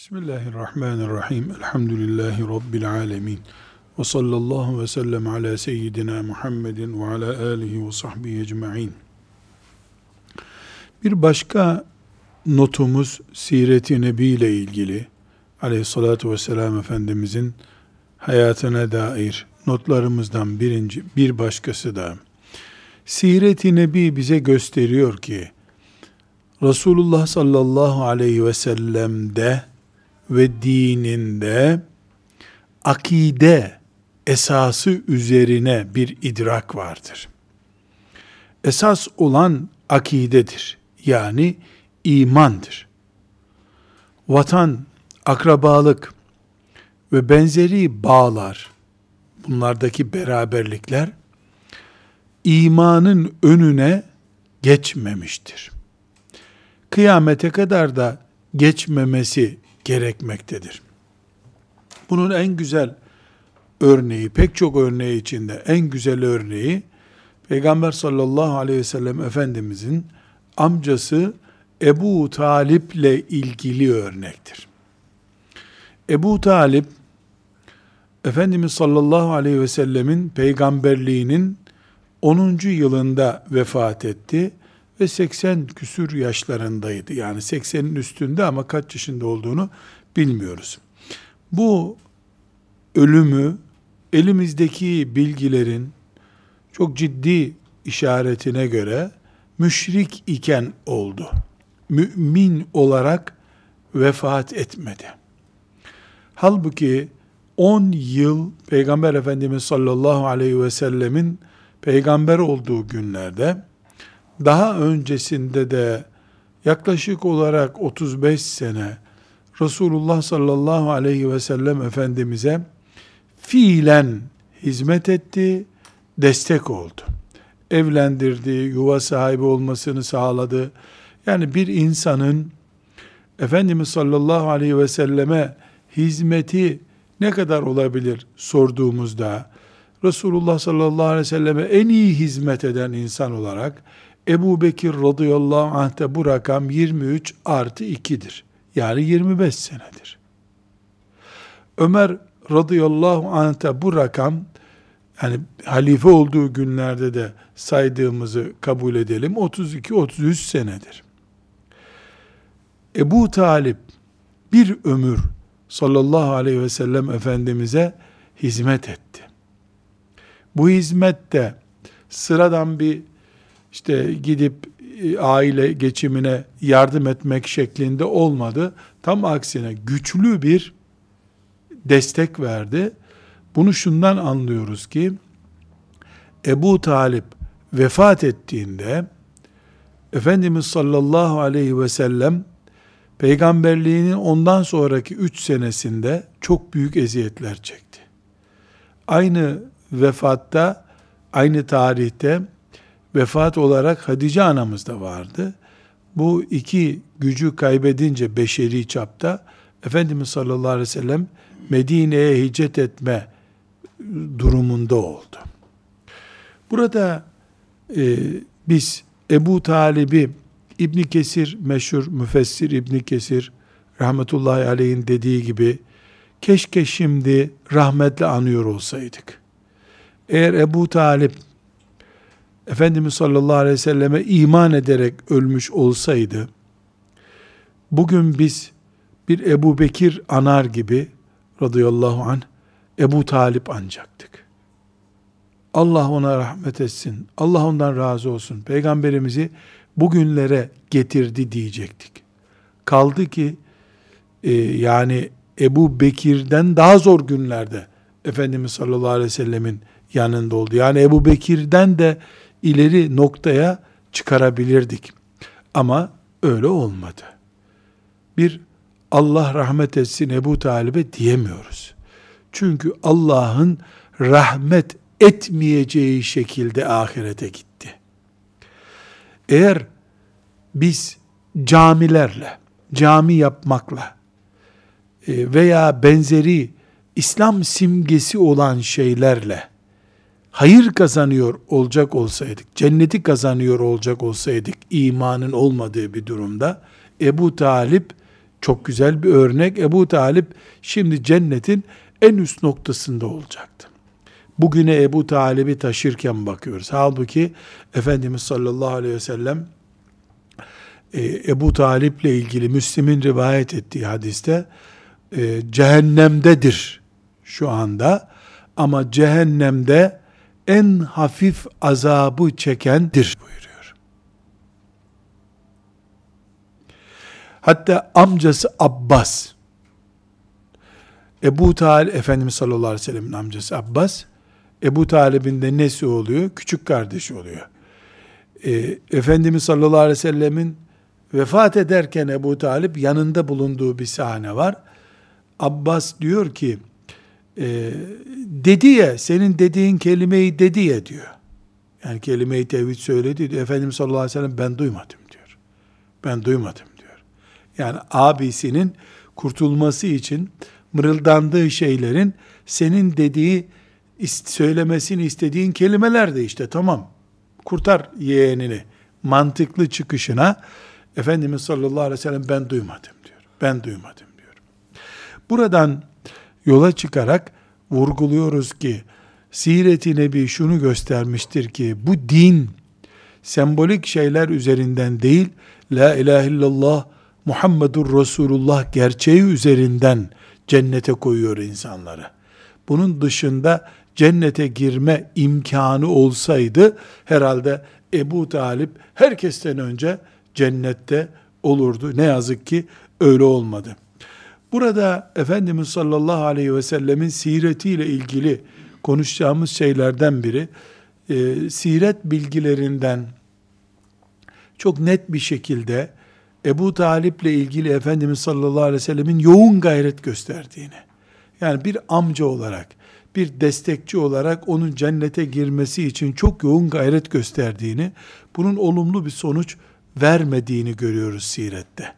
Bismillahirrahmanirrahim. Elhamdülillahi Rabbil alemin. Ve sallallahu ve sellem ala seyyidina Muhammedin ve ala alihi ve sahbihi ecma'in. Bir başka notumuz Siret-i Nebi ile ilgili aleyhissalatu vesselam Efendimizin hayatına dair notlarımızdan birinci, bir başkası da Siret-i Nebi bize gösteriyor ki Resulullah sallallahu aleyhi ve sellem'de ve dininde akide esası üzerine bir idrak vardır. Esas olan akidedir. Yani imandır. Vatan, akrabalık ve benzeri bağlar, bunlardaki beraberlikler imanın önüne geçmemiştir. Kıyamete kadar da geçmemesi gerekmektedir. Bunun en güzel örneği, pek çok örneği içinde en güzel örneği Peygamber sallallahu aleyhi ve sellem Efendimizin amcası Ebu Talip ile ilgili örnektir. Ebu Talip Efendimiz sallallahu aleyhi ve sellemin peygamberliğinin 10. yılında vefat etti ve 80 küsür yaşlarındaydı. Yani 80'in üstünde ama kaç yaşında olduğunu bilmiyoruz. Bu ölümü elimizdeki bilgilerin çok ciddi işaretine göre müşrik iken oldu. Mümin olarak vefat etmedi. Halbuki 10 yıl Peygamber Efendimiz sallallahu aleyhi ve sellemin peygamber olduğu günlerde daha öncesinde de yaklaşık olarak 35 sene Resulullah sallallahu aleyhi ve sellem Efendimiz'e fiilen hizmet etti, destek oldu. Evlendirdi, yuva sahibi olmasını sağladı. Yani bir insanın Efendimiz sallallahu aleyhi ve selleme hizmeti ne kadar olabilir sorduğumuzda Resulullah sallallahu aleyhi ve selleme en iyi hizmet eden insan olarak Ebu Bekir radıyallahu anh'te bu rakam 23 artı 2'dir. Yani 25 senedir. Ömer radıyallahu anh'te bu rakam yani halife olduğu günlerde de saydığımızı kabul edelim 32-33 senedir. Ebu Talip bir ömür sallallahu aleyhi ve sellem Efendimiz'e hizmet etti. Bu hizmette sıradan bir işte gidip e, aile geçimine yardım etmek şeklinde olmadı. Tam aksine güçlü bir destek verdi. Bunu şundan anlıyoruz ki Ebu Talip vefat ettiğinde Efendimiz sallallahu aleyhi ve sellem peygamberliğinin ondan sonraki üç senesinde çok büyük eziyetler çekti. Aynı vefatta, aynı tarihte vefat olarak Hatice anamız da vardı. Bu iki gücü kaybedince beşeri çapta Efendimiz sallallahu aleyhi ve sellem Medine'ye hicret etme durumunda oldu. Burada e, biz Ebu Talib'i İbni Kesir, meşhur müfessir İbni Kesir, rahmetullahi aleyhin dediği gibi, keşke şimdi rahmetle anıyor olsaydık. Eğer Ebu Talip Efendimiz sallallahu aleyhi ve selleme iman ederek ölmüş olsaydı, bugün biz bir Ebu Bekir anar gibi radıyallahu anh Ebu Talip ancaktık. Allah ona rahmet etsin. Allah ondan razı olsun. Peygamberimizi bugünlere getirdi diyecektik. Kaldı ki e, yani Ebu Bekir'den daha zor günlerde Efendimiz sallallahu aleyhi ve sellemin yanında oldu. Yani Ebu Bekir'den de ileri noktaya çıkarabilirdik. Ama öyle olmadı. Bir Allah rahmet etsin Ebu Talib'e diyemiyoruz. Çünkü Allah'ın rahmet etmeyeceği şekilde ahirete gitti. Eğer biz camilerle, cami yapmakla e, veya benzeri İslam simgesi olan şeylerle hayır kazanıyor olacak olsaydık, cenneti kazanıyor olacak olsaydık imanın olmadığı bir durumda Ebu Talip Çok güzel bir örnek. Ebu Talip şimdi cennetin en üst noktasında olacaktı. Bugüne Ebu Talib'i taşırken bakıyoruz. Halbuki Efendimiz sallallahu aleyhi ve sellem e, Ebu Talip'le ilgili Müslim'in rivayet ettiği hadiste e, cehennemdedir şu anda ama cehennemde en hafif azabı çekendir buyuruyor. Hatta amcası Abbas Ebu Talib Efendimiz sallallahu aleyhi ve sellem'in amcası Abbas Ebu Talib'in de nesi oluyor? Küçük kardeşi oluyor. E, Efendimiz sallallahu aleyhi ve sellemin vefat ederken Ebu Talip yanında bulunduğu bir sahne var. Abbas diyor ki e, dedi ya senin dediğin kelimeyi dedi ya diyor. Yani kelimeyi tevhid söyledi diyor. Efendimiz sallallahu aleyhi ve sellem ben duymadım diyor. Ben duymadım diyor. Yani abisinin kurtulması için mırıldandığı şeylerin senin dediği söylemesini istediğin kelimeler de işte tamam kurtar yeğenini mantıklı çıkışına Efendimiz sallallahu aleyhi ve sellem ben duymadım diyor. Ben duymadım diyor. Buradan yola çıkarak vurguluyoruz ki Siret-i Nebi şunu göstermiştir ki bu din sembolik şeyler üzerinden değil La ilahe illallah Muhammedur Resulullah gerçeği üzerinden cennete koyuyor insanları. Bunun dışında cennete girme imkanı olsaydı herhalde Ebu Talip herkesten önce cennette olurdu. Ne yazık ki öyle olmadı. Burada Efendimiz sallallahu aleyhi ve sellemin siretiyle ilgili konuşacağımız şeylerden biri, e, siret bilgilerinden çok net bir şekilde Ebu Talip ile ilgili Efendimiz sallallahu aleyhi ve sellemin yoğun gayret gösterdiğini, yani bir amca olarak, bir destekçi olarak onun cennete girmesi için çok yoğun gayret gösterdiğini, bunun olumlu bir sonuç vermediğini görüyoruz sirette.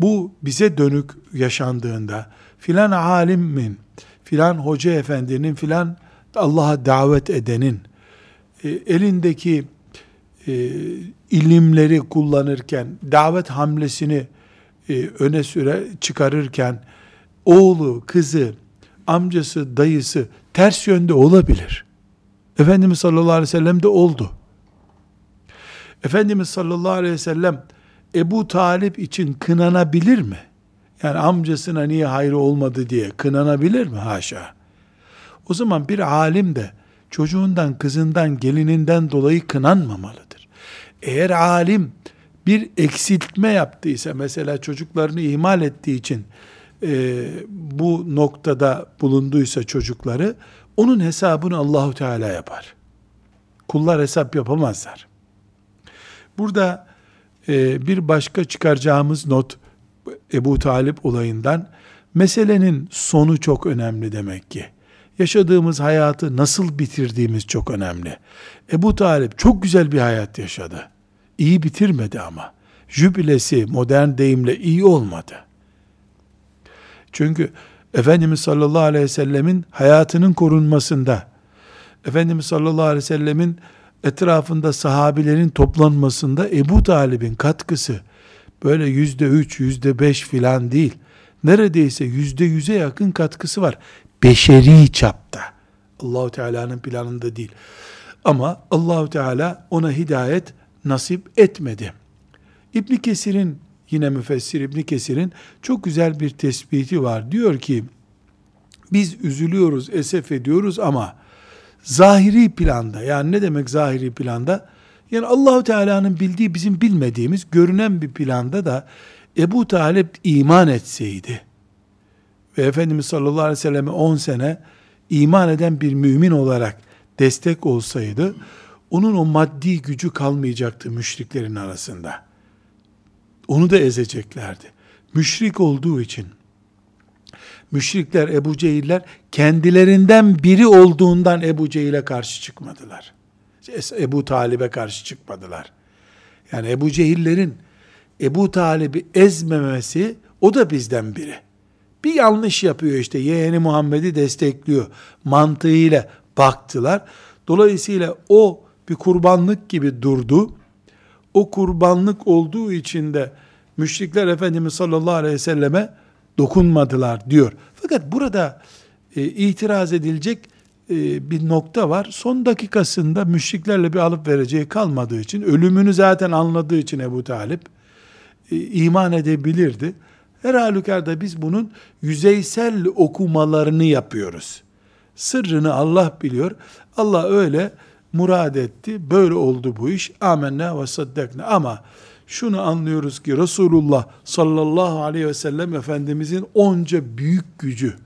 Bu bize dönük yaşandığında filan alimin, filan hoca efendinin, filan Allah'a davet edenin e, elindeki e, ilimleri kullanırken, davet hamlesini e, öne süre çıkarırken oğlu, kızı, amcası, dayısı ters yönde olabilir. Efendimiz sallallahu aleyhi ve sellem de oldu. Efendimiz sallallahu aleyhi ve sellem Ebu Talip için kınanabilir mi? Yani amcasına niye hayrı olmadı diye kınanabilir mi? Haşa. O zaman bir alim de çocuğundan, kızından, gelininden dolayı kınanmamalıdır. Eğer alim bir eksiltme yaptıysa, mesela çocuklarını ihmal ettiği için e, bu noktada bulunduysa çocukları, onun hesabını Allahu Teala yapar. Kullar hesap yapamazlar. Burada e, bir başka çıkaracağımız not Ebu Talip olayından meselenin sonu çok önemli demek ki. Yaşadığımız hayatı nasıl bitirdiğimiz çok önemli. Ebu Talip çok güzel bir hayat yaşadı. İyi bitirmedi ama. Jübilesi modern deyimle iyi olmadı. Çünkü Efendimiz sallallahu aleyhi ve sellemin hayatının korunmasında, Efendimiz sallallahu aleyhi ve sellemin etrafında sahabilerin toplanmasında Ebu Talib'in katkısı böyle yüzde üç, yüzde beş filan değil. Neredeyse yüzde yüze yakın katkısı var. Beşeri çapta. Allahu Teala'nın planında değil. Ama Allahu Teala ona hidayet nasip etmedi. İbn Kesir'in yine müfessir İbn Kesir'in çok güzel bir tespiti var. Diyor ki biz üzülüyoruz, esef ediyoruz ama zahiri planda yani ne demek zahiri planda? Yani Allahu Teala'nın bildiği bizim bilmediğimiz görünen bir planda da Ebu Talip iman etseydi ve Efendimiz sallallahu aleyhi ve selleme 10 sene iman eden bir mümin olarak destek olsaydı onun o maddi gücü kalmayacaktı müşriklerin arasında. Onu da ezeceklerdi. Müşrik olduğu için müşrikler, Ebu Cehiller kendilerinden biri olduğundan Ebu Cehil'e karşı çıkmadılar. Ebu Talib'e karşı çıkmadılar. Yani Ebu Cehillerin Ebu Talib'i ezmemesi o da bizden biri. Bir yanlış yapıyor işte yeğeni Muhammed'i destekliyor mantığıyla baktılar. Dolayısıyla o bir kurbanlık gibi durdu. O kurbanlık olduğu için de Müşrikler Efendimiz sallallahu aleyhi ve selleme dokunmadılar diyor. Fakat burada e, itiraz edilecek e, bir nokta var. Son dakikasında müşriklerle bir alıp vereceği kalmadığı için, ölümünü zaten anladığı için Ebu Talip e, iman edebilirdi. Her halükarda biz bunun yüzeysel okumalarını yapıyoruz. Sırrını Allah biliyor. Allah öyle murad etti. Böyle oldu bu iş. Amenna ve saddakna. Ama şunu anlıyoruz ki Resulullah sallallahu aleyhi ve sellem Efendimizin onca büyük gücü,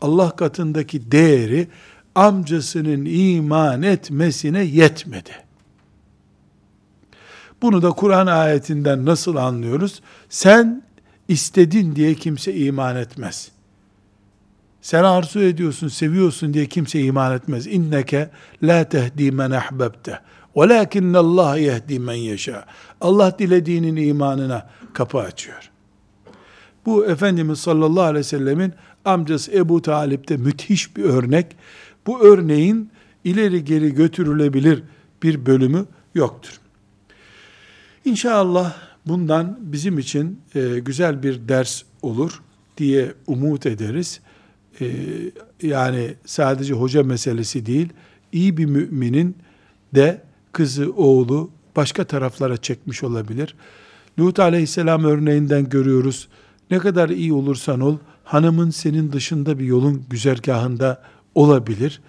Allah katındaki değeri amcasının iman etmesine yetmedi. Bunu da Kur'an ayetinden nasıl anlıyoruz? Sen istedin diye kimse iman etmez. Sen arzu ediyorsun, seviyorsun diye kimse iman etmez. İnneke la tehdi men ahbebte. Velakinne Allah yehdi men yeşâ. Allah dilediğinin imanına kapı açıyor. Bu Efendimiz sallallahu aleyhi ve sellemin amcası Ebu Talip'te müthiş bir örnek. Bu örneğin ileri geri götürülebilir bir bölümü yoktur. İnşallah bundan bizim için e, güzel bir ders olur diye umut ederiz. E, yani sadece hoca meselesi değil, iyi bir müminin de kızı, oğlu başka taraflara çekmiş olabilir. Lut aleyhisselam örneğinden görüyoruz. Ne kadar iyi olursan ol, hanımın senin dışında bir yolun güzergahında olabilir.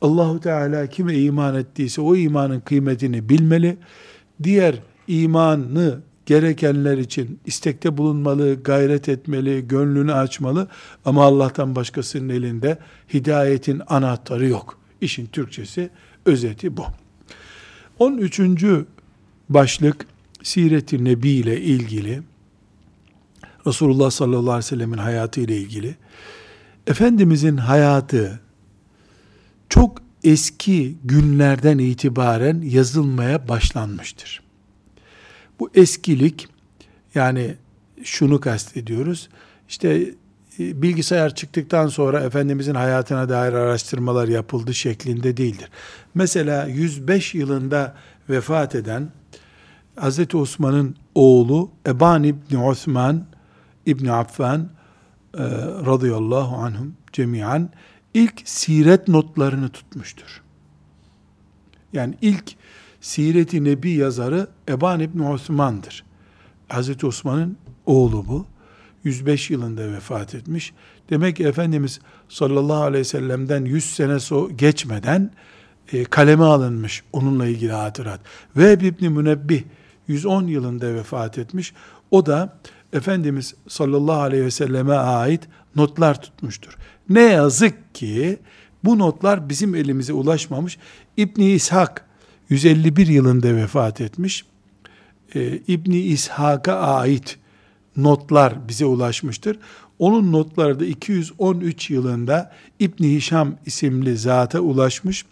Allahu Teala kime iman ettiyse o imanın kıymetini bilmeli. Diğer imanı gerekenler için istekte bulunmalı, gayret etmeli, gönlünü açmalı ama Allah'tan başkasının elinde hidayetin anahtarı yok. İşin Türkçesi, özeti bu. 13. başlık Siret-i Nebi ile ilgili Resulullah sallallahu aleyhi ve sellemin hayatı ile ilgili Efendimizin hayatı çok eski günlerden itibaren yazılmaya başlanmıştır. Bu eskilik yani şunu kastediyoruz. İşte bilgisayar çıktıktan sonra Efendimizin hayatına dair araştırmalar yapıldı şeklinde değildir. Mesela 105 yılında vefat eden Hz. Osman'ın oğlu Eban İbni Osman İbni Affan e, radıyallahu anhum cemiyen ilk siret notlarını tutmuştur. Yani ilk Siret-i Nebi yazarı Eban İbni Osman'dır. Hz. Osman'ın oğlu bu. 105 yılında vefat etmiş. Demek ki Efendimiz sallallahu aleyhi ve sellem'den 100 sene so geçmeden e, kaleme alınmış onunla ilgili hatırat. Ve İbni Münebbih 110 yılında vefat etmiş. O da Efendimiz sallallahu aleyhi ve selleme ait notlar tutmuştur. Ne yazık ki bu notlar bizim elimize ulaşmamış. İbni İshak 151 yılında vefat etmiş. Ee, İbni İshak'a ait notlar bize ulaşmıştır. Onun notları da 213 yılında İbni Hişam isimli zata ulaşmış.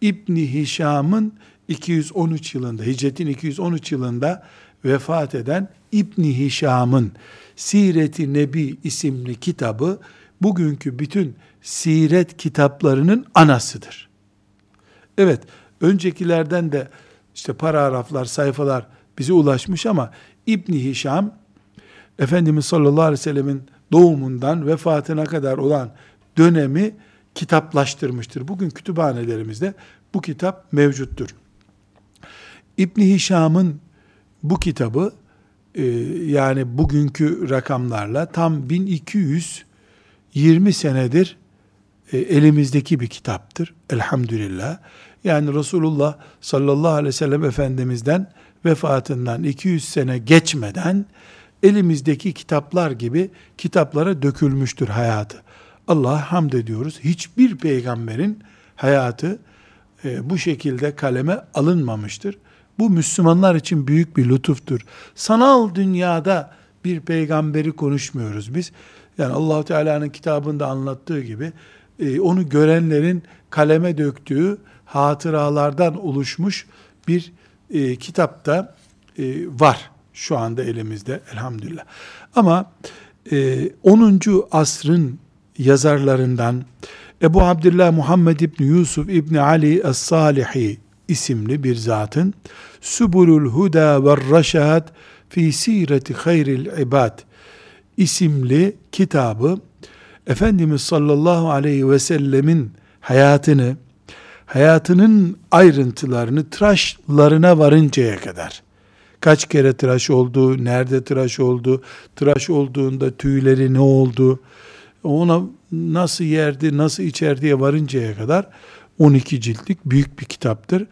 İbni Hişam'ın 213 yılında, hicretin 213 yılında vefat eden İbni Hişam'ın Siret-i Nebi isimli kitabı bugünkü bütün siret kitaplarının anasıdır. Evet, öncekilerden de işte paragraflar, sayfalar bize ulaşmış ama İbni Hişam Efendimiz sallallahu aleyhi ve sellemin doğumundan vefatına kadar olan dönemi kitaplaştırmıştır. Bugün kütüphanelerimizde bu kitap mevcuttur. İbni Hişam'ın bu kitabı e, yani bugünkü rakamlarla tam 1220 senedir e, elimizdeki bir kitaptır. Elhamdülillah. Yani Resulullah sallallahu aleyhi ve sellem Efendimiz'den vefatından 200 sene geçmeden elimizdeki kitaplar gibi kitaplara dökülmüştür hayatı. Allah'a hamd ediyoruz. Hiçbir peygamberin hayatı e, bu şekilde kaleme alınmamıştır. Bu Müslümanlar için büyük bir lütuftur. Sanal dünyada bir peygamberi konuşmuyoruz biz. Yani Allahu Teala'nın kitabında anlattığı gibi e, onu görenlerin kaleme döktüğü hatıralardan oluşmuş bir e, kitapta e, var şu anda elimizde elhamdülillah. Ama e, 10. asrın yazarlarından Ebu Abdullah Muhammed İbni Yusuf İbni Ali Es-Salihi isimli bir zatın Subulul Huda ve Raşad fi sireti hayril ibad isimli kitabı Efendimiz sallallahu aleyhi ve sellemin hayatını, hayatının ayrıntılarını tıraşlarına varıncaya kadar kaç kere tıraş oldu, nerede tıraş oldu, tıraş olduğunda tüyleri ne oldu, ona nasıl yerdi, nasıl içerdiye varıncaya kadar 12 ciltlik büyük bir kitaptır.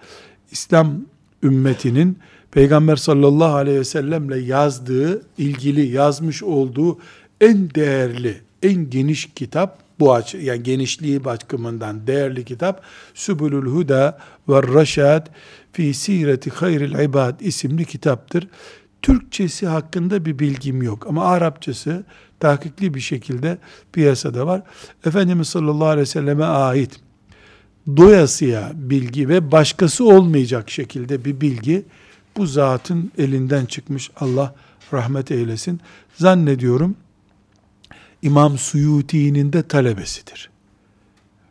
İslam ümmetinin Peygamber sallallahu aleyhi ve sellemle yazdığı, ilgili yazmış olduğu en değerli, en geniş kitap bu aç yani genişliği bakımından değerli kitap Sübülül Huda ve Raşad fi Sireti Hayril İbad isimli kitaptır. Türkçesi hakkında bir bilgim yok ama Arapçası tahkikli bir şekilde piyasada var. Efendimiz sallallahu aleyhi ve selleme ait doyasıya bilgi ve başkası olmayacak şekilde bir bilgi bu zatın elinden çıkmış. Allah rahmet eylesin. Zannediyorum İmam Suyuti'nin de talebesidir.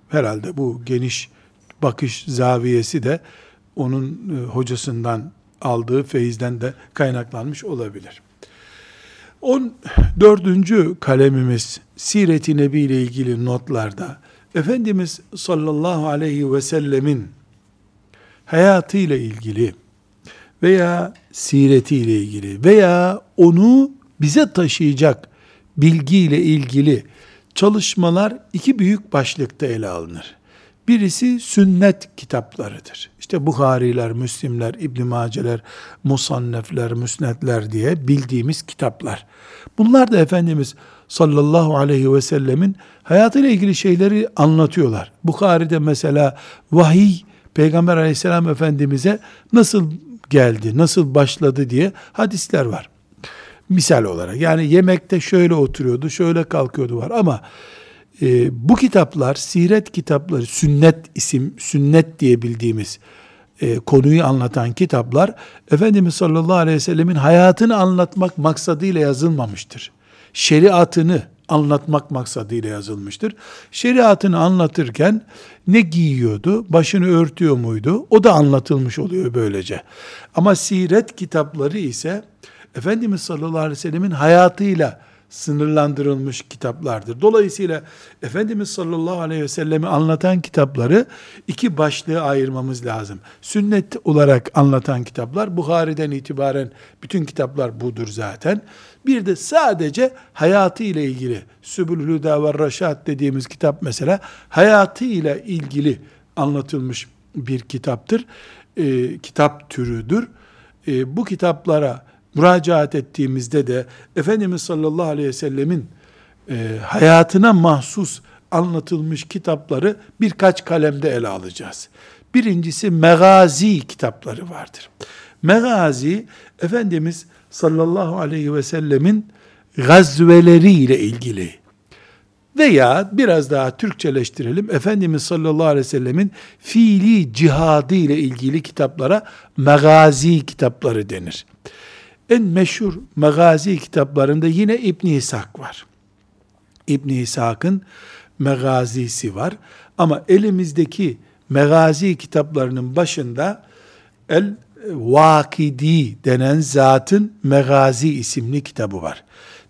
Herhalde bu geniş bakış zaviyesi de onun e, hocasından aldığı feyizden de kaynaklanmış olabilir. 14. kalemimiz Siret-i Nebi ile ilgili notlarda Efendimiz sallallahu aleyhi ve sellemin hayatı ile ilgili veya sireti ile ilgili veya onu bize taşıyacak bilgi ile ilgili çalışmalar iki büyük başlıkta ele alınır. Birisi sünnet kitaplarıdır. İşte Buhariler, Müslimler, İbn Maceler, Musannefler, Müsnetler diye bildiğimiz kitaplar. Bunlar da Efendimiz sallallahu aleyhi ve sellemin hayatıyla ilgili şeyleri anlatıyorlar. Bukhari'de mesela vahiy Peygamber aleyhisselam efendimize nasıl geldi, nasıl başladı diye hadisler var. Misal olarak yani yemekte şöyle oturuyordu, şöyle kalkıyordu var ama e, bu kitaplar, siret kitapları, sünnet isim, sünnet diye bildiğimiz e, konuyu anlatan kitaplar, Efendimiz sallallahu aleyhi ve sellemin hayatını anlatmak maksadıyla yazılmamıştır. Şeriatını anlatmak maksadıyla yazılmıştır. Şeriatını anlatırken ne giyiyordu, başını örtüyor muydu, o da anlatılmış oluyor böylece. Ama siret kitapları ise, Efendimiz sallallahu aleyhi ve sellemin hayatıyla sınırlandırılmış kitaplardır. Dolayısıyla Efendimiz sallallahu aleyhi ve sellemi anlatan kitapları iki başlığa ayırmamız lazım. Sünnet olarak anlatan kitaplar, Bukhari'den itibaren bütün kitaplar budur zaten. Bir de sadece hayatı ile ilgili, Sübül Hüda ve Raşat dediğimiz kitap mesela, hayatı ile ilgili anlatılmış bir kitaptır. E, kitap türüdür. E, bu kitaplara müracaat ettiğimizde de Efendimiz sallallahu aleyhi ve sellemin e, hayatına mahsus anlatılmış kitapları birkaç kalemde ele alacağız. Birincisi megazi kitapları vardır. Megazi Efendimiz sallallahu aleyhi ve sellemin gazveleri ile ilgili veya biraz daha Türkçeleştirelim Efendimiz sallallahu aleyhi ve sellemin fiili cihadı ile ilgili kitaplara megazi kitapları denir. En meşhur megazi kitaplarında yine İbn İshak var. İbn İshak'ın megazisi var. Ama elimizdeki megazi kitaplarının başında El Vakidi denen zatın Megazi isimli kitabı var.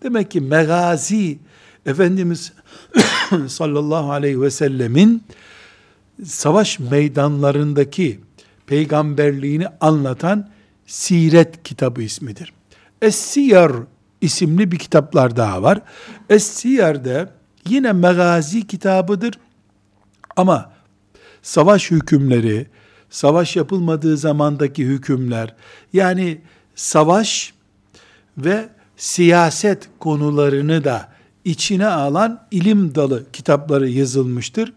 Demek ki Megazi Efendimiz sallallahu aleyhi ve sellemin savaş meydanlarındaki peygamberliğini anlatan Siret kitabı ismidir. Es-Siyar isimli bir kitaplar daha var. Es-Siyar'de yine megazi kitabıdır. Ama savaş hükümleri, savaş yapılmadığı zamandaki hükümler, yani savaş ve siyaset konularını da içine alan ilim dalı kitapları yazılmıştır.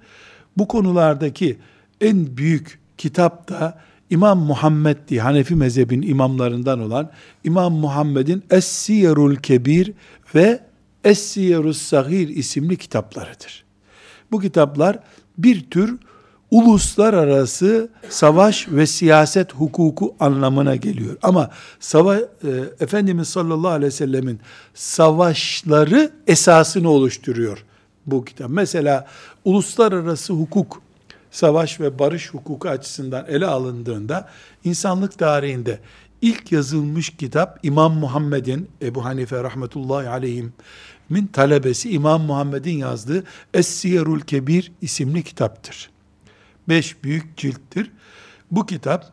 Bu konulardaki en büyük kitap da İmam Muhammed diye Hanefi mezhebin imamlarından olan İmam Muhammed'in Es-Siyerul Kebir ve Es-Siyerus Sagir isimli kitaplarıdır. Bu kitaplar bir tür uluslararası savaş ve siyaset hukuku anlamına geliyor. Ama sava e, Efendimiz sallallahu aleyhi ve sellemin savaşları esasını oluşturuyor bu kitap. Mesela uluslararası hukuk savaş ve barış hukuku açısından ele alındığında insanlık tarihinde ilk yazılmış kitap İmam Muhammed'in Ebu Hanife rahmetullahi aleyhim min talebesi İmam Muhammed'in yazdığı Es-Siyerul Kebir isimli kitaptır. Beş büyük cilttir. Bu kitap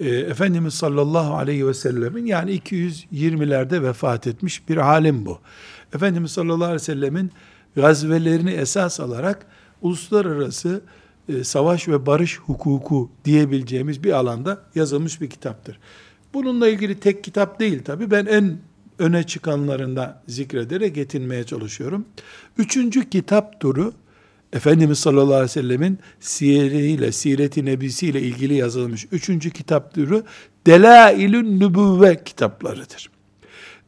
e, Efendimiz sallallahu aleyhi ve sellemin yani 220'lerde vefat etmiş bir alim bu. Efendimiz sallallahu aleyhi ve sellemin gazvelerini esas alarak uluslararası e, savaş ve barış hukuku diyebileceğimiz bir alanda yazılmış bir kitaptır. Bununla ilgili tek kitap değil tabi. Ben en öne çıkanlarında zikrederek getirmeye çalışıyorum. Üçüncü kitap turu Efendimiz sallallahu aleyhi ve sellemin siyeriyle, sireti nebisiyle ilgili yazılmış üçüncü kitap türü Delailün Nübüvve kitaplarıdır.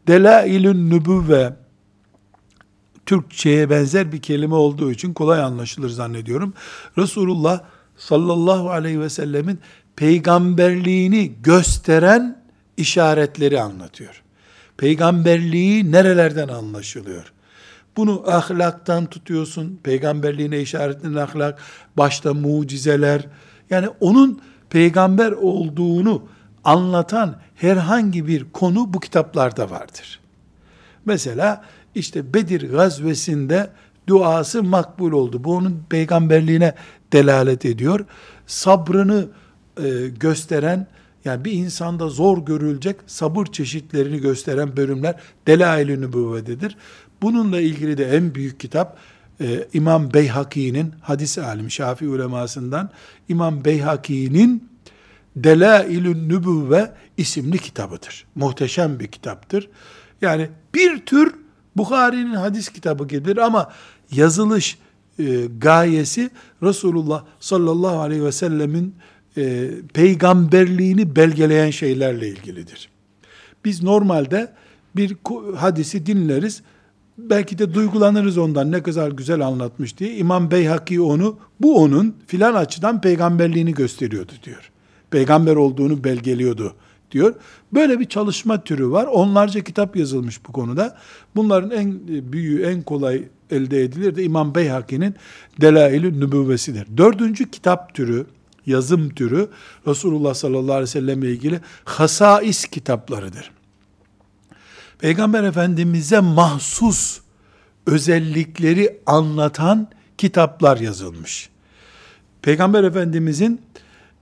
Delailün Nübüvve Türkçe'ye benzer bir kelime olduğu için kolay anlaşılır zannediyorum. Resulullah sallallahu aleyhi ve sellemin peygamberliğini gösteren işaretleri anlatıyor. Peygamberliği nerelerden anlaşılıyor? Bunu ahlaktan tutuyorsun. Peygamberliğine işaretlenen ahlak, başta mucizeler. Yani onun peygamber olduğunu anlatan herhangi bir konu bu kitaplarda vardır. Mesela işte Bedir gazvesinde duası makbul oldu. Bu onun peygamberliğine delalet ediyor. Sabrını e, gösteren yani bir insanda zor görülecek sabır çeşitlerini gösteren bölümler Delail-i Nübüvve'dedir. Bununla ilgili de en büyük kitap e, İmam Beyhaki'nin hadis alim Şafii ulemasından İmam Beyhaki'nin Delailün Nübüvve isimli kitabıdır. Muhteşem bir kitaptır. Yani bir tür Bukhari'nin hadis kitabı gibidir ama yazılış e, gayesi Resulullah sallallahu aleyhi ve sellemin e, peygamberliğini belgeleyen şeylerle ilgilidir. Biz normalde bir hadisi dinleriz, belki de duygulanırız ondan ne kadar güzel anlatmış diye. İmam Beyhaki onu, bu onun filan açıdan peygamberliğini gösteriyordu diyor. Peygamber olduğunu belgeliyordu diyor. Böyle bir çalışma türü var. Onlarca kitap yazılmış bu konuda. Bunların en büyüğü, en kolay elde edilir de İmam Beyhaki'nin Delail-i Nübüvvesidir. Dördüncü kitap türü, yazım türü Resulullah sallallahu aleyhi ve sellem ile ilgili hasais kitaplarıdır. Peygamber Efendimiz'e mahsus özellikleri anlatan kitaplar yazılmış. Peygamber Efendimiz'in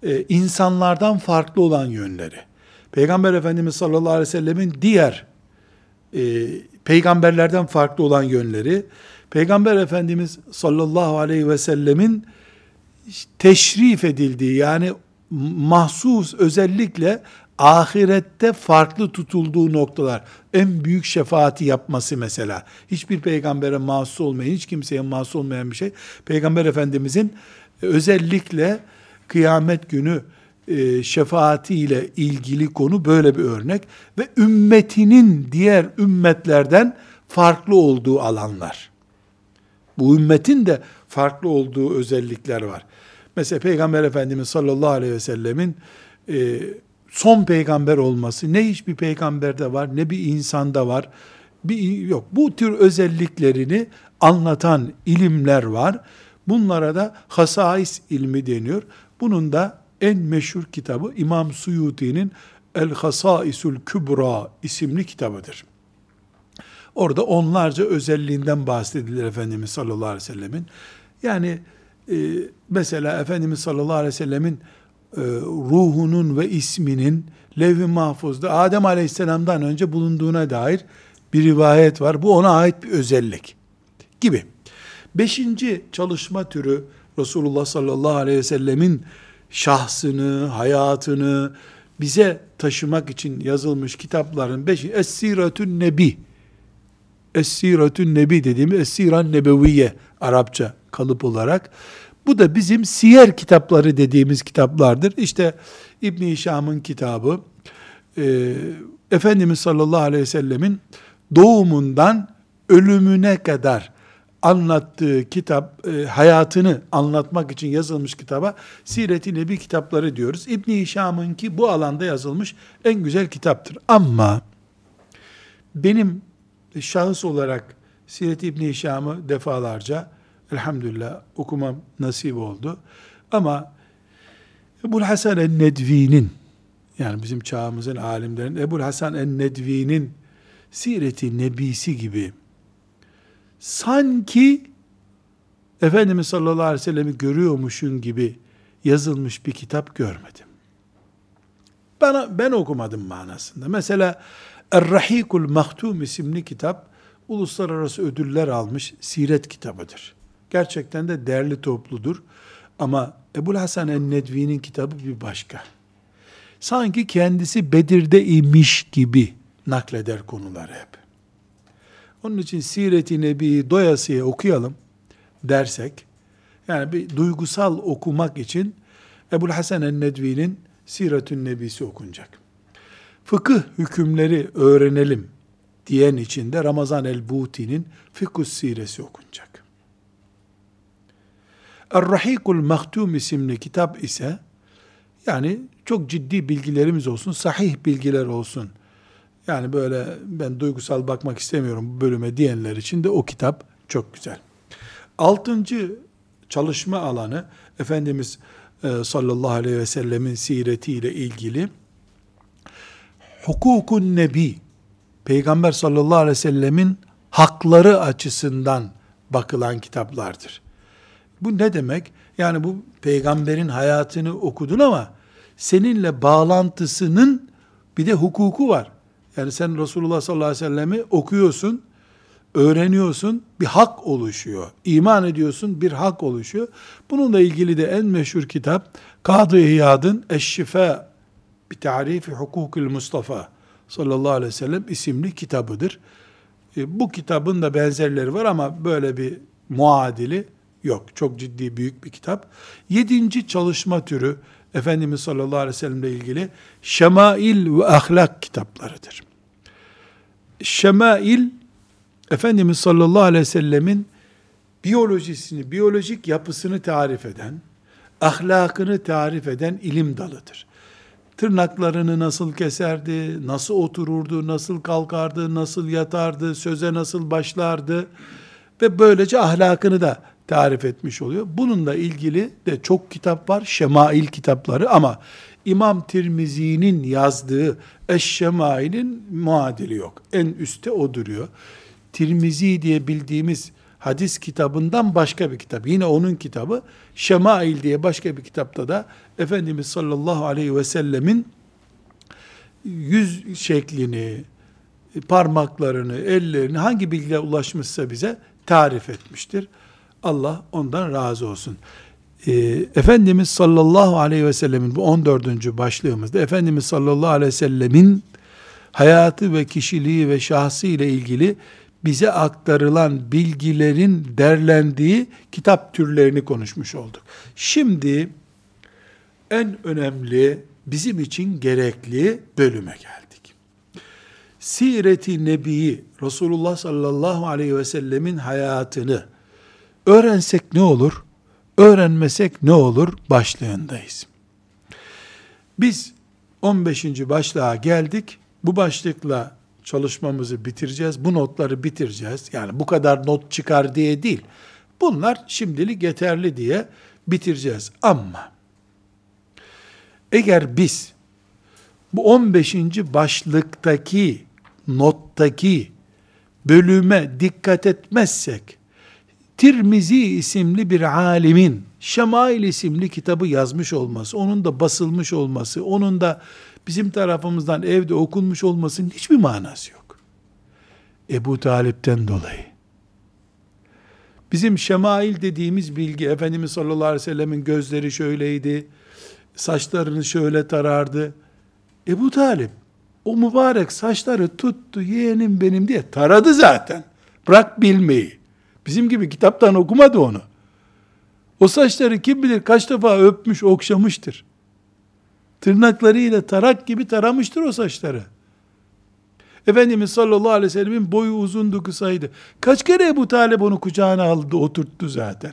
e, insanlardan farklı olan yönleri, Peygamber Efendimiz sallallahu aleyhi ve sellemin diğer e, peygamberlerden farklı olan yönleri, Peygamber Efendimiz sallallahu aleyhi ve sellemin teşrif edildiği yani mahsus özellikle ahirette farklı tutulduğu noktalar. En büyük şefaati yapması mesela. Hiçbir peygambere mahsus olmayan, hiç kimseye mahsus olmayan bir şey. Peygamber Efendimizin özellikle kıyamet günü e, şefaatiyle ilgili konu böyle bir örnek ve ümmetinin diğer ümmetlerden farklı olduğu alanlar. Bu ümmetin de farklı olduğu özellikler var. Mesela Peygamber Efendimiz sallallahu aleyhi ve sellemin e, son peygamber olması ne hiçbir peygamberde var ne bir insanda var. Bir, yok. Bu tür özelliklerini anlatan ilimler var. Bunlara da hasais ilmi deniyor. Bunun da en meşhur kitabı İmam Suyuti'nin El Hasaisul Kübra isimli kitabıdır. Orada onlarca özelliğinden bahsedilir Efendimiz sallallahu aleyhi ve sellemin. Yani e, mesela Efendimiz sallallahu aleyhi ve sellemin e, ruhunun ve isminin levh-i mahfuzda Adem aleyhisselamdan önce bulunduğuna dair bir rivayet var. Bu ona ait bir özellik gibi. Beşinci çalışma türü Resulullah sallallahu aleyhi ve sellemin şahsını, hayatını bize taşımak için yazılmış kitapların beşi Es-Siretün Nebi. Es-Siretün Nebi dediğimiz Es-Siran Nebeviye Arapça kalıp olarak. Bu da bizim siyer kitapları dediğimiz kitaplardır. İşte İbn Hişam'ın kitabı, e, Efendimiz sallallahu aleyhi ve sellemin doğumundan ölümüne kadar anlattığı kitap, e, hayatını anlatmak için yazılmış kitaba Siret-i Nebi kitapları diyoruz. İbn Hişam'ın ki bu alanda yazılmış en güzel kitaptır. Ama benim şahıs olarak Siret-i İbn Hişam'ı defalarca elhamdülillah okumam nasip oldu. Ama Ebu Hasan el-Nedvi'nin yani bizim çağımızın alimlerin Ebu Hasan en-Nedvi'nin Sireti Nebisi gibi sanki Efendimiz sallallahu aleyhi ve sellem'i görüyormuşun gibi yazılmış bir kitap görmedim. Bana, ben okumadım manasında. Mesela Er-Rahikul Mahtum isimli kitap uluslararası ödüller almış siret kitabıdır. Gerçekten de değerli topludur. Ama Ebul Hasan en-Nedvi'nin kitabı bir başka. Sanki kendisi Bedir'de imiş gibi nakleder konuları hep. Onun için Siret-i Nebi'yi doyasıya okuyalım dersek, yani bir duygusal okumak için Ebul Hasan el-Nedvi'nin Siretün Nebisi okunacak. Fıkıh hükümleri öğrenelim diyen için de Ramazan el-Buti'nin Fikus Siresi okunacak. Er-Rahikul Mahtum isimli kitap ise yani çok ciddi bilgilerimiz olsun, sahih bilgiler olsun. Yani böyle ben duygusal bakmak istemiyorum bu bölüme diyenler için de o kitap çok güzel. Altıncı çalışma alanı Efendimiz e, sallallahu aleyhi ve sellemin siretiyle ilgili hukukun nebi Peygamber sallallahu aleyhi ve sellemin hakları açısından bakılan kitaplardır. Bu ne demek? Yani bu peygamberin hayatını okudun ama seninle bağlantısının bir de hukuku var. Yani sen Resulullah sallallahu aleyhi ve sellemi okuyorsun, öğreniyorsun, bir hak oluşuyor. İman ediyorsun, bir hak oluşuyor. Bununla ilgili de en meşhur kitap Kadı İyad'ın Eşşifa bir tarifi hukukul Mustafa sallallahu aleyhi ve sellem isimli kitabıdır. E, bu kitabın da benzerleri var ama böyle bir muadili yok. Çok ciddi büyük bir kitap. Yedinci çalışma türü Efendimiz sallallahu aleyhi ve sellemle ilgili şemail ve ahlak kitaplarıdır. Şemail Efendimiz sallallahu aleyhi ve sellemin biyolojisini, biyolojik yapısını tarif eden, ahlakını tarif eden ilim dalıdır. Tırnaklarını nasıl keserdi, nasıl otururdu, nasıl kalkardı, nasıl yatardı, söze nasıl başlardı ve böylece ahlakını da tarif etmiş oluyor. Bununla ilgili de çok kitap var, şemail kitapları ama İmam Tirmizi'nin yazdığı Eşşemail'in muadili yok. En üstte o duruyor. Tirmizi diye bildiğimiz hadis kitabından başka bir kitap. Yine onun kitabı Şemail diye başka bir kitapta da Efendimiz sallallahu aleyhi ve sellemin yüz şeklini, parmaklarını, ellerini hangi bilgiye ulaşmışsa bize tarif etmiştir. Allah ondan razı olsun. Ee, Efendimiz sallallahu aleyhi ve sellemin bu 14. başlığımızda Efendimiz sallallahu aleyhi ve sellemin hayatı ve kişiliği ve şahsı ile ilgili bize aktarılan bilgilerin derlendiği kitap türlerini konuşmuş olduk. Şimdi en önemli bizim için gerekli bölüme geldik. Siret-i Nebi'yi Resulullah sallallahu aleyhi ve sellemin hayatını öğrensek ne olur? Öğrenmesek ne olur? Başlığındayız. Biz 15. başlığa geldik. Bu başlıkla çalışmamızı bitireceğiz. Bu notları bitireceğiz. Yani bu kadar not çıkar diye değil. Bunlar şimdilik yeterli diye bitireceğiz. Ama eğer biz bu 15. başlıktaki nottaki bölüme dikkat etmezsek Tirmizi isimli bir alimin Şemail isimli kitabı yazmış olması, onun da basılmış olması, onun da bizim tarafımızdan evde okunmuş olmasının hiçbir manası yok. Ebu Talip'ten dolayı. Bizim şemail dediğimiz bilgi, Efendimiz sallallahu aleyhi ve sellemin gözleri şöyleydi, saçlarını şöyle tarardı. Ebu Talip, o mübarek saçları tuttu, yeğenim benim diye taradı zaten. Bırak bilmeyi. Bizim gibi kitaptan okumadı onu. O saçları kim bilir kaç defa öpmüş, okşamıştır. Tırnaklarıyla tarak gibi taramıştır o saçları. Efendimiz sallallahu aleyhi ve sellemin boyu uzundu kısaydı. Kaç kere Ebu Talep onu kucağına aldı oturttu zaten.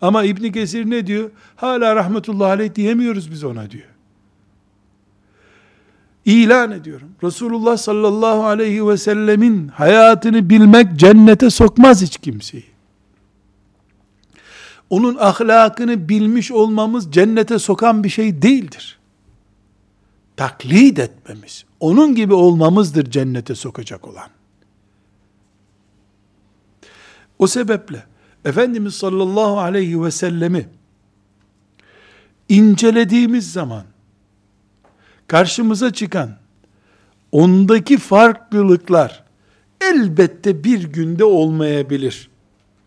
Ama İbni Kesir ne diyor? Hala rahmetullahi aleyh diyemiyoruz biz ona diyor. İlan ediyorum. Resulullah sallallahu aleyhi ve sellemin hayatını bilmek cennete sokmaz hiç kimseyi. onun ahlakını bilmiş olmamız cennete sokan bir şey değildir. Taklit etmemiz, onun gibi olmamızdır cennete sokacak olan. O sebeple Efendimiz sallallahu aleyhi ve sellemi incelediğimiz zaman karşımıza çıkan ondaki farklılıklar elbette bir günde olmayabilir.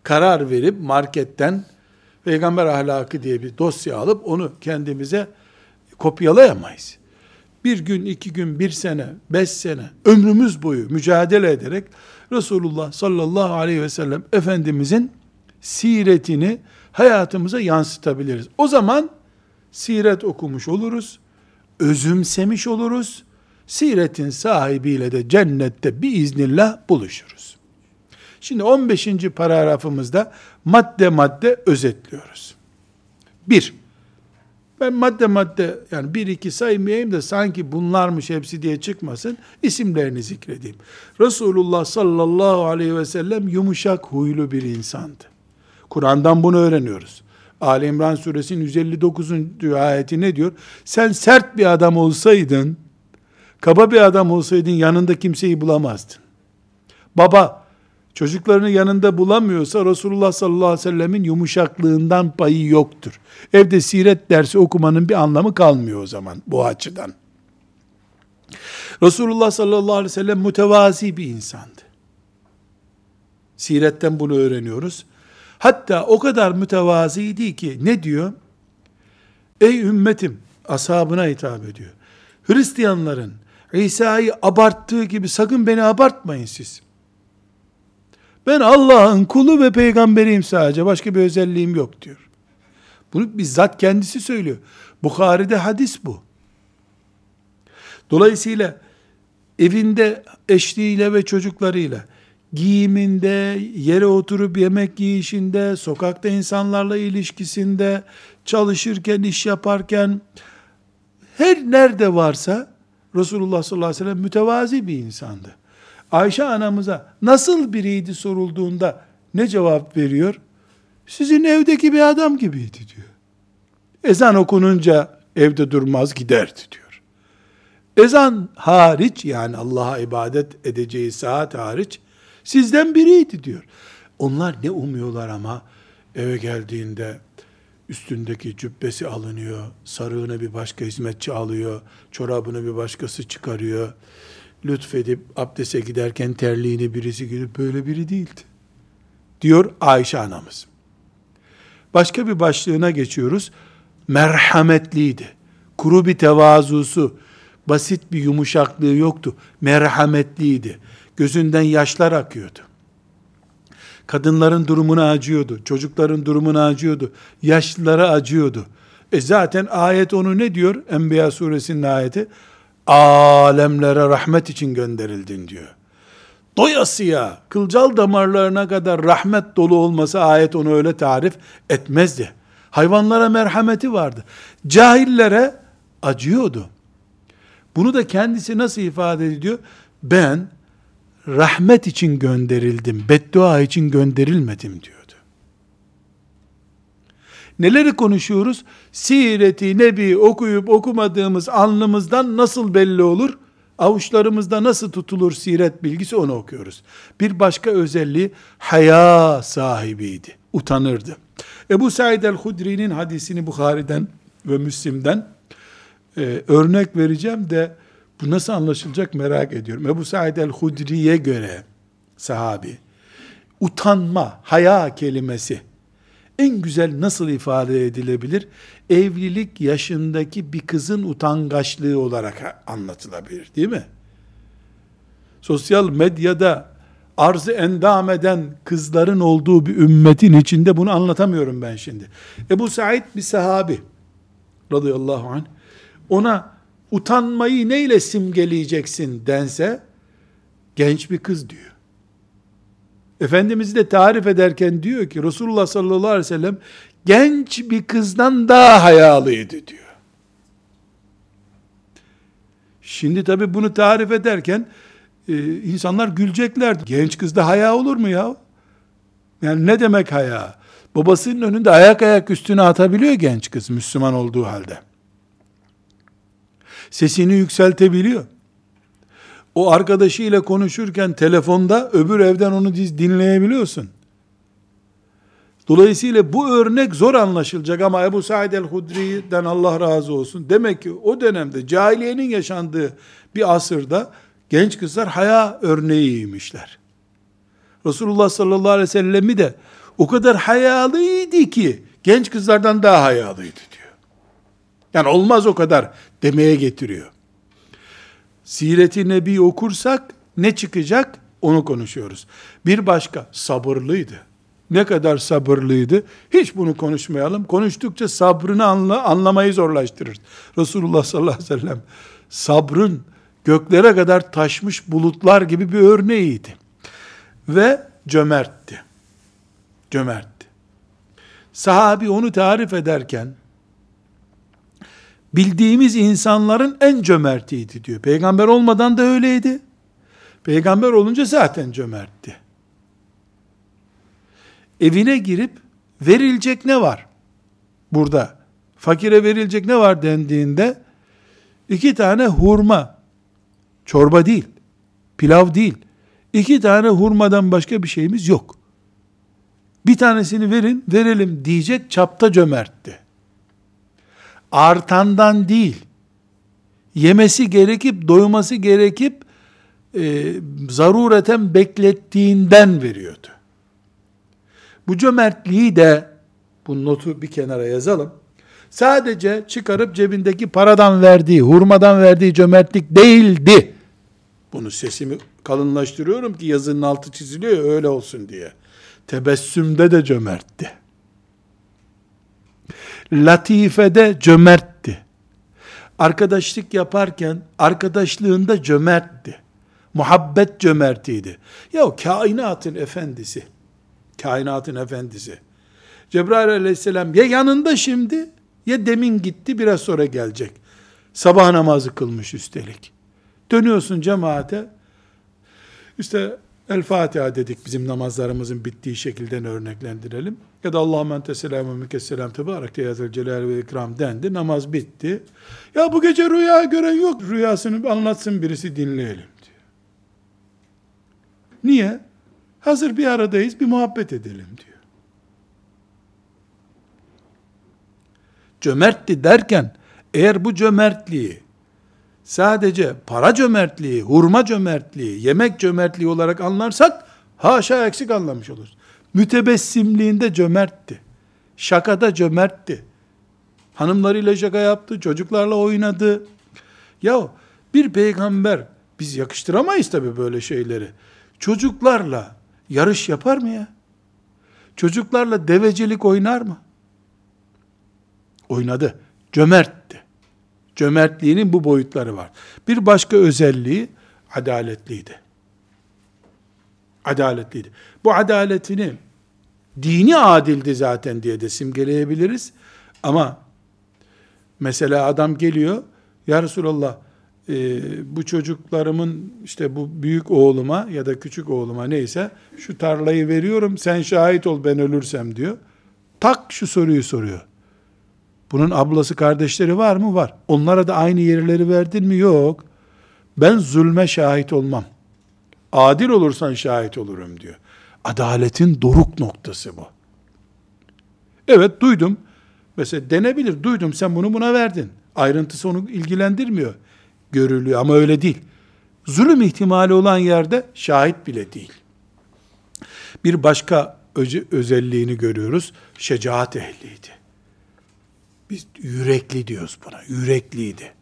Karar verip marketten peygamber ahlakı diye bir dosya alıp onu kendimize kopyalayamayız. Bir gün, iki gün, bir sene, beş sene, ömrümüz boyu mücadele ederek Resulullah sallallahu aleyhi ve sellem Efendimizin siretini hayatımıza yansıtabiliriz. O zaman siret okumuş oluruz, özümsemiş oluruz, siretin sahibiyle de cennette biiznillah buluşuruz. Şimdi 15. paragrafımızda madde madde özetliyoruz. Bir, ben madde madde yani bir iki saymayayım da sanki bunlarmış hepsi diye çıkmasın. isimlerini zikredeyim. Resulullah sallallahu aleyhi ve sellem yumuşak huylu bir insandı. Kur'an'dan bunu öğreniyoruz. Ali İmran suresinin 159. ayeti ne diyor? Sen sert bir adam olsaydın, kaba bir adam olsaydın yanında kimseyi bulamazdın. Baba, çocuklarını yanında bulamıyorsa Resulullah sallallahu aleyhi ve sellemin yumuşaklığından payı yoktur. Evde siret dersi okumanın bir anlamı kalmıyor o zaman bu açıdan. Resulullah sallallahu aleyhi ve sellem mütevazi bir insandı. Siretten bunu öğreniyoruz. Hatta o kadar mütevaziydi ki ne diyor? Ey ümmetim ashabına hitap ediyor. Hristiyanların İsa'yı abarttığı gibi sakın beni abartmayın siz. Ben Allah'ın kulu ve peygamberiyim sadece. Başka bir özelliğim yok diyor. Bunu bizzat kendisi söylüyor. Bukhari'de hadis bu. Dolayısıyla evinde eşliğiyle ve çocuklarıyla giyiminde, yere oturup yemek yiyişinde, sokakta insanlarla ilişkisinde, çalışırken, iş yaparken, her nerede varsa Resulullah sallallahu aleyhi ve sellem mütevazi bir insandı. Ayşe anamıza nasıl biriydi sorulduğunda ne cevap veriyor? Sizin evdeki bir adam gibiydi diyor. Ezan okununca evde durmaz giderdi diyor. Ezan hariç yani Allah'a ibadet edeceği saat hariç Sizden biriydi diyor. Onlar ne umuyorlar ama eve geldiğinde üstündeki cübbesi alınıyor, sarığını bir başka hizmetçi alıyor, çorabını bir başkası çıkarıyor. Lütfedip abdese giderken terliğini birisi gidip böyle biri değildi. Diyor Ayşe anamız. Başka bir başlığına geçiyoruz. Merhametliydi. Kuru bir tevazusu, basit bir yumuşaklığı yoktu. Merhametliydi. Gözünden yaşlar akıyordu. Kadınların durumuna acıyordu. Çocukların durumuna acıyordu. Yaşlılara acıyordu. E zaten ayet onu ne diyor? Enbiya suresinin ayeti. Alemlere rahmet için gönderildin diyor. Doyasıya, kılcal damarlarına kadar rahmet dolu olması ayet onu öyle tarif etmezdi. Hayvanlara merhameti vardı. Cahillere acıyordu. Bunu da kendisi nasıl ifade ediyor? Ben rahmet için gönderildim, beddua için gönderilmedim diyordu. Neleri konuşuyoruz? Sireti Nebi okuyup okumadığımız alnımızdan nasıl belli olur? Avuçlarımızda nasıl tutulur siret bilgisi onu okuyoruz. Bir başka özelliği haya sahibiydi. Utanırdı. Ebu Said el-Hudri'nin hadisini Bukhari'den ve Müslim'den e, örnek vereceğim de bu nasıl anlaşılacak merak ediyorum. Ebu Said el-Hudri'ye göre sahabi, utanma, haya kelimesi en güzel nasıl ifade edilebilir? Evlilik yaşındaki bir kızın utangaçlığı olarak anlatılabilir değil mi? Sosyal medyada arzı endam eden kızların olduğu bir ümmetin içinde bunu anlatamıyorum ben şimdi. Ebu Said bir sahabi radıyallahu anh ona utanmayı neyle simgeleyeceksin dense, genç bir kız diyor. Efendimiz de tarif ederken diyor ki, Resulullah sallallahu aleyhi ve sellem, genç bir kızdan daha hayalıydı diyor. Şimdi tabi bunu tarif ederken, e, insanlar gülecekler. Genç kızda haya olur mu ya? Yani ne demek haya? Babasının önünde ayak ayak üstüne atabiliyor genç kız Müslüman olduğu halde. Sesini yükseltebiliyor. O arkadaşıyla konuşurken telefonda öbür evden onu dinleyebiliyorsun. Dolayısıyla bu örnek zor anlaşılacak ama Ebu Said el-Hudri'den Allah razı olsun. Demek ki o dönemde cahiliyenin yaşandığı bir asırda genç kızlar haya örneğiymişler. Resulullah sallallahu aleyhi ve sellemi de o kadar hayalıydı ki genç kızlardan daha hayalıydı diyor. Yani olmaz o kadar demeye getiriyor. Siret-i Nebi okursak ne çıkacak onu konuşuyoruz. Bir başka sabırlıydı. Ne kadar sabırlıydı? Hiç bunu konuşmayalım. Konuştukça sabrını anla, anlamayı zorlaştırır. Resulullah sallallahu aleyhi ve sellem sabrın göklere kadar taşmış bulutlar gibi bir örneğiydi. Ve cömertti. Cömertti. Sahabi onu tarif ederken bildiğimiz insanların en cömertiydi diyor. Peygamber olmadan da öyleydi. Peygamber olunca zaten cömertti. Evine girip verilecek ne var? Burada fakire verilecek ne var dendiğinde iki tane hurma çorba değil, pilav değil. iki tane hurmadan başka bir şeyimiz yok. Bir tanesini verin, verelim diyecek çapta cömertti artandan değil, yemesi gerekip, doyması gerekip, e, zarureten beklettiğinden veriyordu. Bu cömertliği de, bu notu bir kenara yazalım, sadece çıkarıp cebindeki paradan verdiği, hurmadan verdiği cömertlik değildi. Bunu sesimi kalınlaştırıyorum ki yazının altı çiziliyor öyle olsun diye. Tebessümde de cömertti latifede cömertti. Arkadaşlık yaparken arkadaşlığında cömertti. Muhabbet cömertiydi. Ya kainatın efendisi. Kainatın efendisi. Cebrail aleyhisselam ya yanında şimdi ya demin gitti biraz sonra gelecek. Sabah namazı kılmış üstelik. Dönüyorsun cemaate. İşte El Fatiha dedik bizim namazlarımızın bittiği şekilde örneklendirelim. Ya da Allahümme ente selamu mükesselam tebarek teyazel celal ve ikram dendi. Namaz bitti. Ya bu gece rüya gören yok. Rüyasını anlatsın birisi dinleyelim diyor. Niye? Hazır bir aradayız bir muhabbet edelim diyor. Cömertti derken eğer bu cömertliği sadece para cömertliği, hurma cömertliği, yemek cömertliği olarak anlarsak haşa eksik anlamış oluruz. Mütebessimliğinde cömertti. Şakada cömertti. Hanımlarıyla şaka yaptı, çocuklarla oynadı. Ya bir peygamber biz yakıştıramayız tabi böyle şeyleri. Çocuklarla yarış yapar mı ya? Çocuklarla devecilik oynar mı? Oynadı. Cömertti. Cömertliğinin bu boyutları var. Bir başka özelliği adaletliydi. Adaletliydi. Bu adaletini dini adildi zaten diye de simgeleyebiliriz. Ama mesela adam geliyor, Ya Resulallah e, bu çocuklarımın işte bu büyük oğluma ya da küçük oğluma neyse şu tarlayı veriyorum sen şahit ol ben ölürsem diyor. Tak şu soruyu soruyor. Bunun ablası kardeşleri var mı? Var. Onlara da aynı yerleri verdin mi? Yok. Ben zulme şahit olmam. Adil olursan şahit olurum diyor. Adaletin doruk noktası bu. Evet duydum. Mesela denebilir. Duydum sen bunu buna verdin. Ayrıntısı onu ilgilendirmiyor. Görülüyor ama öyle değil. Zulüm ihtimali olan yerde şahit bile değil. Bir başka özelliğini görüyoruz. Şecaat ehliydi. Biz yürekli diyoruz buna. Yürekliydi.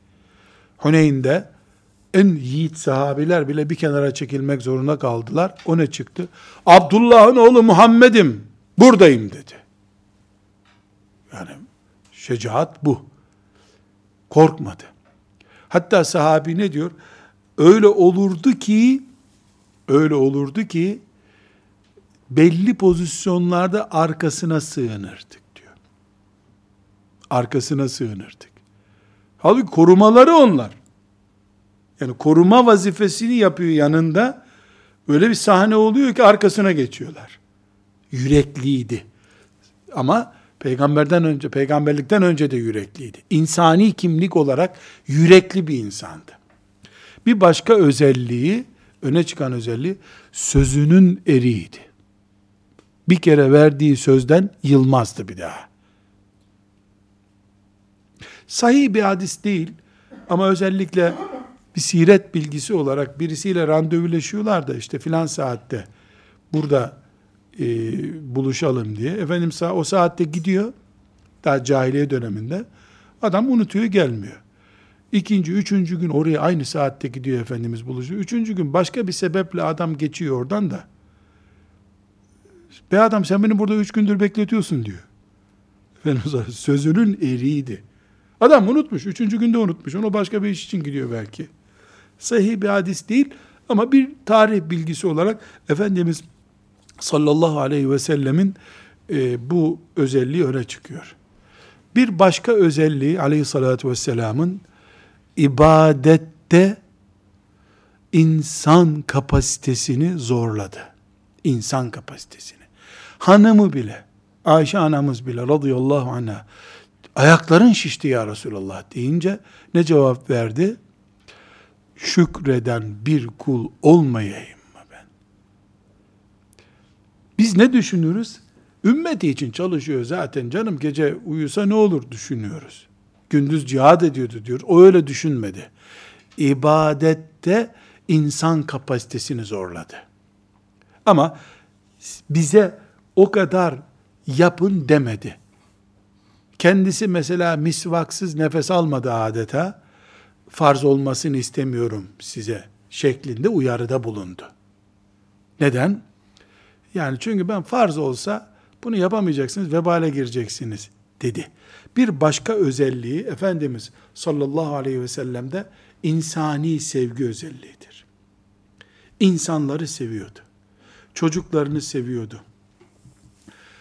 Huneyn'de en yiğit sahabiler bile bir kenara çekilmek zorunda kaldılar. O ne çıktı? Abdullah'ın oğlu Muhammed'im. Buradayım dedi. Yani şecaat bu. Korkmadı. Hatta sahabi ne diyor? Öyle olurdu ki öyle olurdu ki belli pozisyonlarda arkasına sığınırdık. Arkasına sığınırdık. Halbuki korumaları onlar. Yani koruma vazifesini yapıyor yanında. Öyle bir sahne oluyor ki arkasına geçiyorlar. Yürekliydi. Ama peygamberden önce, peygamberlikten önce de yürekliydi. İnsani kimlik olarak yürekli bir insandı. Bir başka özelliği, öne çıkan özelliği sözünün eriydi. Bir kere verdiği sözden yılmazdı bir daha. Sahih bir hadis değil ama özellikle bir siret bilgisi olarak birisiyle randevuleşiyorlar da işte filan saatte burada e, buluşalım diye. Efendim o saatte gidiyor daha cahiliye döneminde adam unutuyor gelmiyor. İkinci, üçüncü gün oraya aynı saatte gidiyor Efendimiz buluşuyor. Üçüncü gün başka bir sebeple adam geçiyor oradan da. Be adam sen beni burada üç gündür bekletiyorsun diyor. Efendimiz sözünün eriydi. Adam unutmuş. Üçüncü günde unutmuş. Onu başka bir iş için gidiyor belki. Sahih bir hadis değil ama bir tarih bilgisi olarak Efendimiz sallallahu aleyhi ve sellemin e, bu özelliği öne çıkıyor. Bir başka özelliği aleyhissalatü vesselamın ibadette insan kapasitesini zorladı. İnsan kapasitesini. Hanımı bile, Ayşe anamız bile radıyallahu anh'a ayakların şişti ya Resulallah deyince ne cevap verdi? Şükreden bir kul olmayayım mı ben? Biz ne düşünürüz? Ümmeti için çalışıyor zaten canım gece uyusa ne olur düşünüyoruz. Gündüz cihad ediyordu diyor. O öyle düşünmedi. İbadette insan kapasitesini zorladı. Ama bize o kadar yapın demedi. Kendisi mesela misvaksız nefes almadı adeta. Farz olmasını istemiyorum size şeklinde uyarıda bulundu. Neden? Yani çünkü ben farz olsa bunu yapamayacaksınız, vebale gireceksiniz dedi. Bir başka özelliği Efendimiz sallallahu aleyhi ve sellem'de insani sevgi özelliğidir. İnsanları seviyordu. Çocuklarını seviyordu.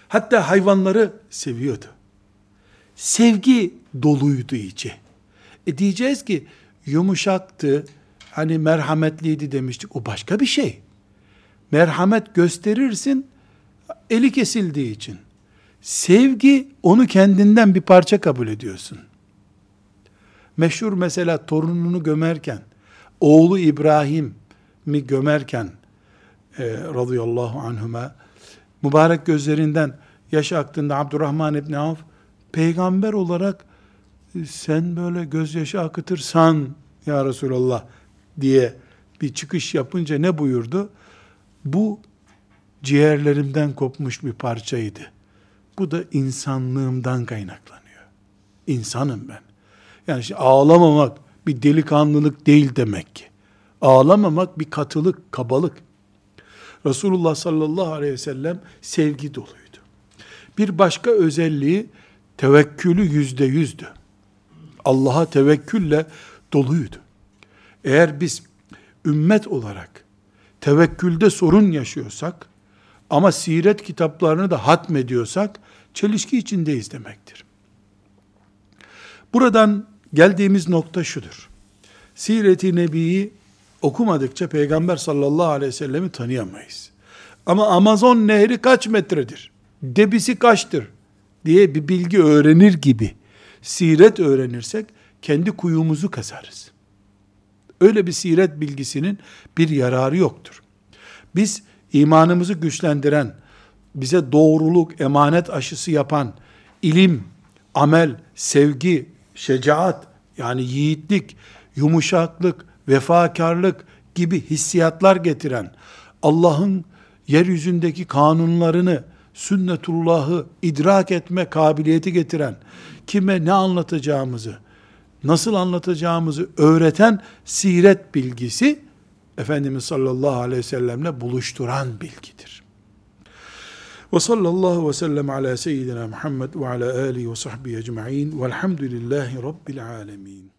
Hatta hayvanları seviyordu. Sevgi doluydu içi. E diyeceğiz ki yumuşaktı, hani merhametliydi demiştik. O başka bir şey. Merhamet gösterirsin, eli kesildiği için. Sevgi, onu kendinden bir parça kabul ediyorsun. Meşhur mesela torununu gömerken, oğlu İbrahim mi gömerken, e, radıyallahu anhuma, mübarek gözlerinden yaş aktığında Abdurrahman İbni Avf, peygamber olarak e, sen böyle gözyaşı akıtırsan ya Resulallah diye bir çıkış yapınca ne buyurdu? Bu ciğerlerimden kopmuş bir parçaydı. Bu da insanlığımdan kaynaklanıyor. İnsanım ben. Yani işte ağlamamak bir delikanlılık değil demek ki. Ağlamamak bir katılık, kabalık. Resulullah sallallahu aleyhi ve sellem sevgi doluydu. Bir başka özelliği tevekkülü yüzde yüzdü. Allah'a tevekkülle doluydu. Eğer biz ümmet olarak tevekkülde sorun yaşıyorsak ama siret kitaplarını da hatmediyorsak çelişki içindeyiz demektir. Buradan geldiğimiz nokta şudur. Siret-i Nebi'yi okumadıkça Peygamber sallallahu aleyhi ve sellemi tanıyamayız. Ama Amazon nehri kaç metredir? Debisi kaçtır? Diye bir bilgi öğrenir gibi siret öğrenirsek kendi kuyumuzu kazarız. Öyle bir siret bilgisinin bir yararı yoktur. Biz imanımızı güçlendiren, bize doğruluk, emanet aşısı yapan, ilim, amel, sevgi, şecaat, yani yiğitlik, yumuşaklık, vefakarlık gibi hissiyatlar getiren, Allah'ın yeryüzündeki kanunlarını, sünnetullahı idrak etme kabiliyeti getiren, kime ne anlatacağımızı, nasıl anlatacağımızı öğreten siret bilgisi, Efendimiz sallallahu aleyhi ve sellemle buluşturan bilgidir. Ve sallallahu ve sellem ala seyyidina Muhammed ve ala alihi ve sahbihi ecma'in velhamdülillahi rabbil alemin.